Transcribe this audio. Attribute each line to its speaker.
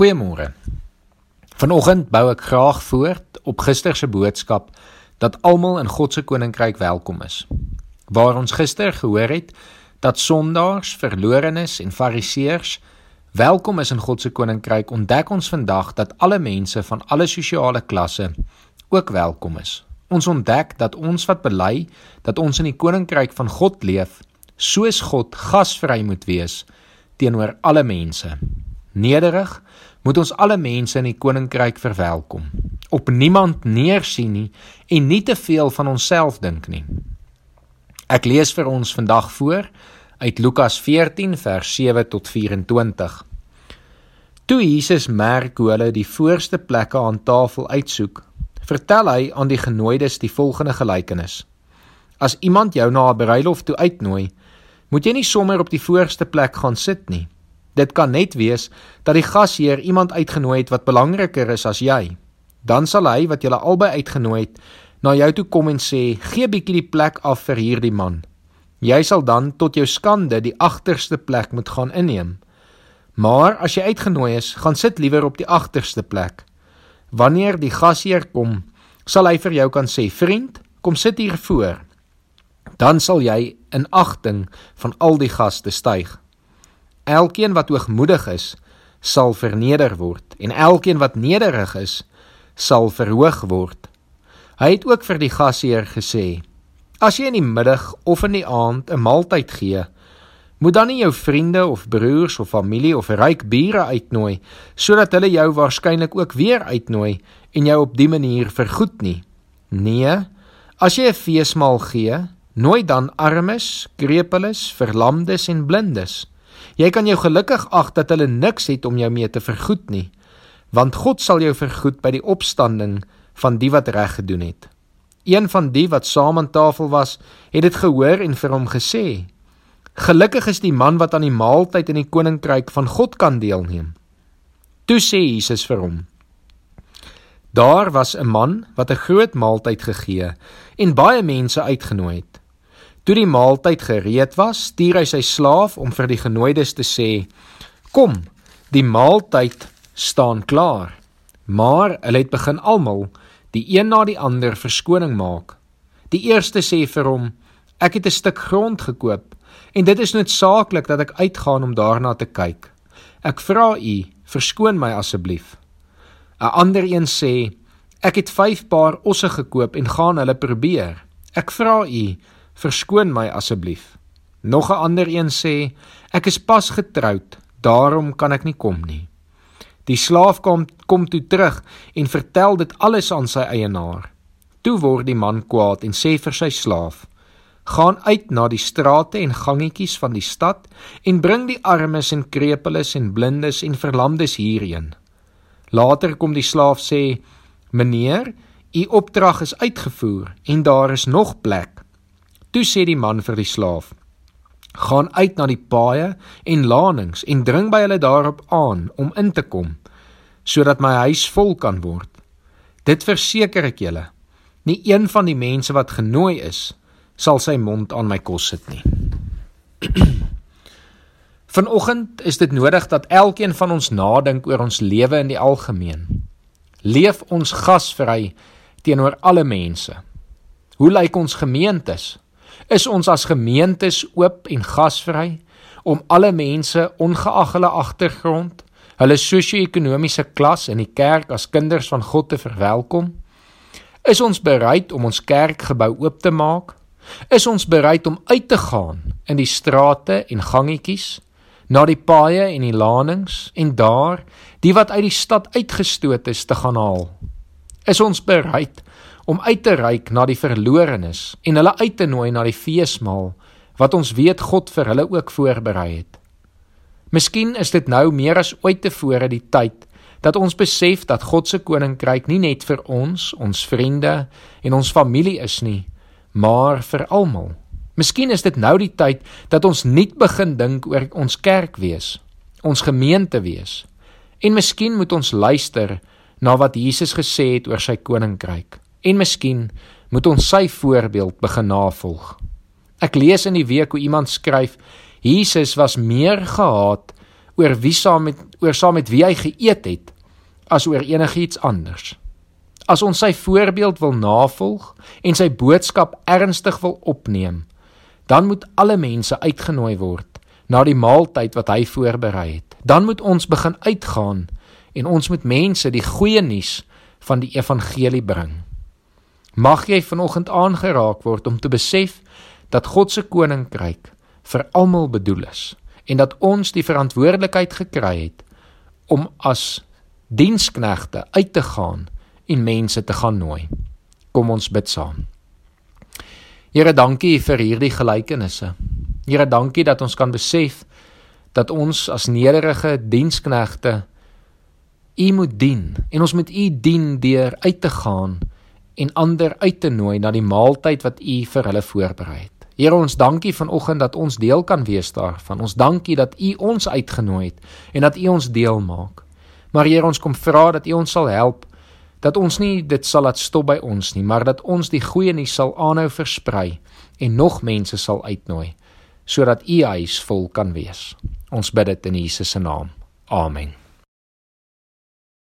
Speaker 1: Goeiemôre. Vanoggend bou ek graag voort op gister se boodskap dat almal in God se koninkryk welkom is. Waar ons gister gehoor het dat sondaars, verlorenes en fariseërs welkom is in God se koninkryk, ontdek ons vandag dat alle mense van alle sosiale klasse ook welkom is. Ons ontdek dat ons wat bely dat ons in die koninkryk van God leef, soos God gasvry moet wees teenoor alle mense. Nederig moet ons alle mense in die koninkryk verwelkom. Op niemand neersien nie en nie te veel van onsself dink nie. Ek lees vir ons vandag voor uit Lukas 14 vers 7 tot 24. Toe Jesus merk hoe hulle die voorste plekke aan tafel uitsoek, vertel hy aan die genooides die volgende gelykenis: As iemand jou na 'n bruilof toe uitnooi, moet jy nie sommer op die voorste plek gaan sit nie. Dit kan net wees dat die gasheer iemand uitgenooi het wat belangriker is as jy. Dan sal hy wat julle albei uitgenooi het, na jou toe kom en sê: "Gee bietjie die plek af vir hierdie man." Jy sal dan tot jou skande die agterste plek moet gaan inneem. Maar as jy uitgenooi is, gaan sit liewer op die agterste plek. Wanneer die gasheer kom, sal hy vir jou kan sê: "Vriend, kom sit hier voor." Dan sal jy in agting van al die gaste styg. Elkeen wat hoogmoedig is, sal verneder word en elkeen wat nederig is, sal verhoog word. Hy het ook vir die gasheer gesê: As jy in die middag of in die aand 'n maaltyd gee, moet dan nie jou vriende of broers of familie of ryk bure uitnooi sodat hulle jou waarskynlik ook weer uitnooi en jou op dië manier vergoed nie. Nee, as jy 'n feesmaal gee, nooi dan armes, krepeles, verlamdes en blindes. Jy kan jou gelukkig ag dat hulle niks het om jou mee te vergoed nie, want God sal jou vergoed by die opstanding van die wat reg gedoen het. Een van die wat saam aan tafel was, het dit gehoor en vir hom gesê: Gelukkig is die man wat aan die maaltyd in die koninkryk van God kan deelneem. Toe sê Jesus vir hom: Daar was 'n man wat 'n groot maaltyd gegee en baie mense uitgenooi het. Toe die maaltyd gereed was, stuur hy sy slaaf om vir die genooides te sê: "Kom, die maaltyd staan klaar." Maar hulle het begin almal, die een na die ander, verskoning maak. Die eerste sê vir hom: "Ek het 'n stuk grond gekoop en dit is noodsaaklik dat ek uitgaan om daarna te kyk. Ek vra u, verskoon my asseblief." 'n Ander een sê: "Ek het 5 paar osse gekoop en gaan hulle probeer. Ek vra u, verskoon my asseblief. Nog 'n ander een sê, ek is pas getroud, daarom kan ek nie kom nie. Die slaaf kom kom toe terug en vertel dit alles aan sy eienaar. Toe word die man kwaad en sê vir sy slaaf: "Gaan uit na die strate en gangetjies van die stad en bring die armes en krepeles en blindes en verlamdes hierheen." Later kom die slaaf sê: "Meneer, u opdrag is uitgevoer en daar is nog plek." Toe sê die man vir die slaaf: "Gaan uit na die paaie en lanings en dring by hulle daarop aan om in te kom, sodat my huis vol kan word. Dit verseker ek julle, nie een van die mense wat genooi is, sal sy mond aan my kos sit nie." Vanoggend is dit nodig dat elkeen van ons nadink oor ons lewe in die algemeen. Leef ons gasvry teenoor alle mense. Hoe lyk ons gemeentes? Is ons as gemeentes oop en gasvry om alle mense ongeag hulle agtergrond, hulle sosio-ekonomiese klas in die kerk as kinders van God te verwelkom? Is ons bereid om ons kerkgebou oop te maak? Is ons bereid om uit te gaan in die strate en gangetjies, na die paaie en die lanings en daar die wat uit die stad uitgestoot is te gaan haal? Is ons bereid om uit te reik na die verlorenes en hulle uit te nooi na die feesmaal wat ons weet God vir hulle ook voorberei het. Miskien is dit nou meer as ooit tevore die tyd dat ons besef dat God se koninkryk nie net vir ons, ons vriende en ons familie is nie, maar vir almal. Miskien is dit nou die tyd dat ons nuut begin dink oor ons kerk wees, ons gemeente wees. En miskien moet ons luister na wat Jesus gesê het oor sy koninkryk. En miskien moet ons sy voorbeeld begin navolg. Ek lees in die week hoe iemand skryf: Jesus was meer gehaat oor wie saam met oor saam met wie hy geëet het as oor enigiets anders. As ons sy voorbeeld wil navolg en sy boodskap ernstig wil opneem, dan moet alle mense uitgenooi word na die maaltyd wat hy voorberei het. Dan moet ons begin uitgaan en ons moet mense die goeie nuus van die evangelie bring. Mag jy vanoggend aangeraak word om te besef dat God se koninkryk vir almal bedoel is en dat ons die verantwoordelikheid gekry het om as diensknegte uit te gaan en mense te gaan nooi. Kom ons bid saam. Here, dankie vir hierdie gelykenisse. Here, dankie dat ons kan besef dat ons as nederige diensknegte U moet dien en ons moet U dien deur uit te gaan en ander uit te nooi na die maaltyd wat U vir hulle voorberei het. Here ons dankie vanoggend dat ons deel kan wees daarvan. Ons dankie dat U ons uitgenooi het en dat U ons deel maak. Maar Here ons kom vra dat U ons sal help dat ons nie dit sal laat stop by ons nie, maar dat ons die goeie nuus sal aanhou versprei en nog mense sal uitnooi sodat U huis vol kan wees. Ons bid dit in Jesus se naam. Amen.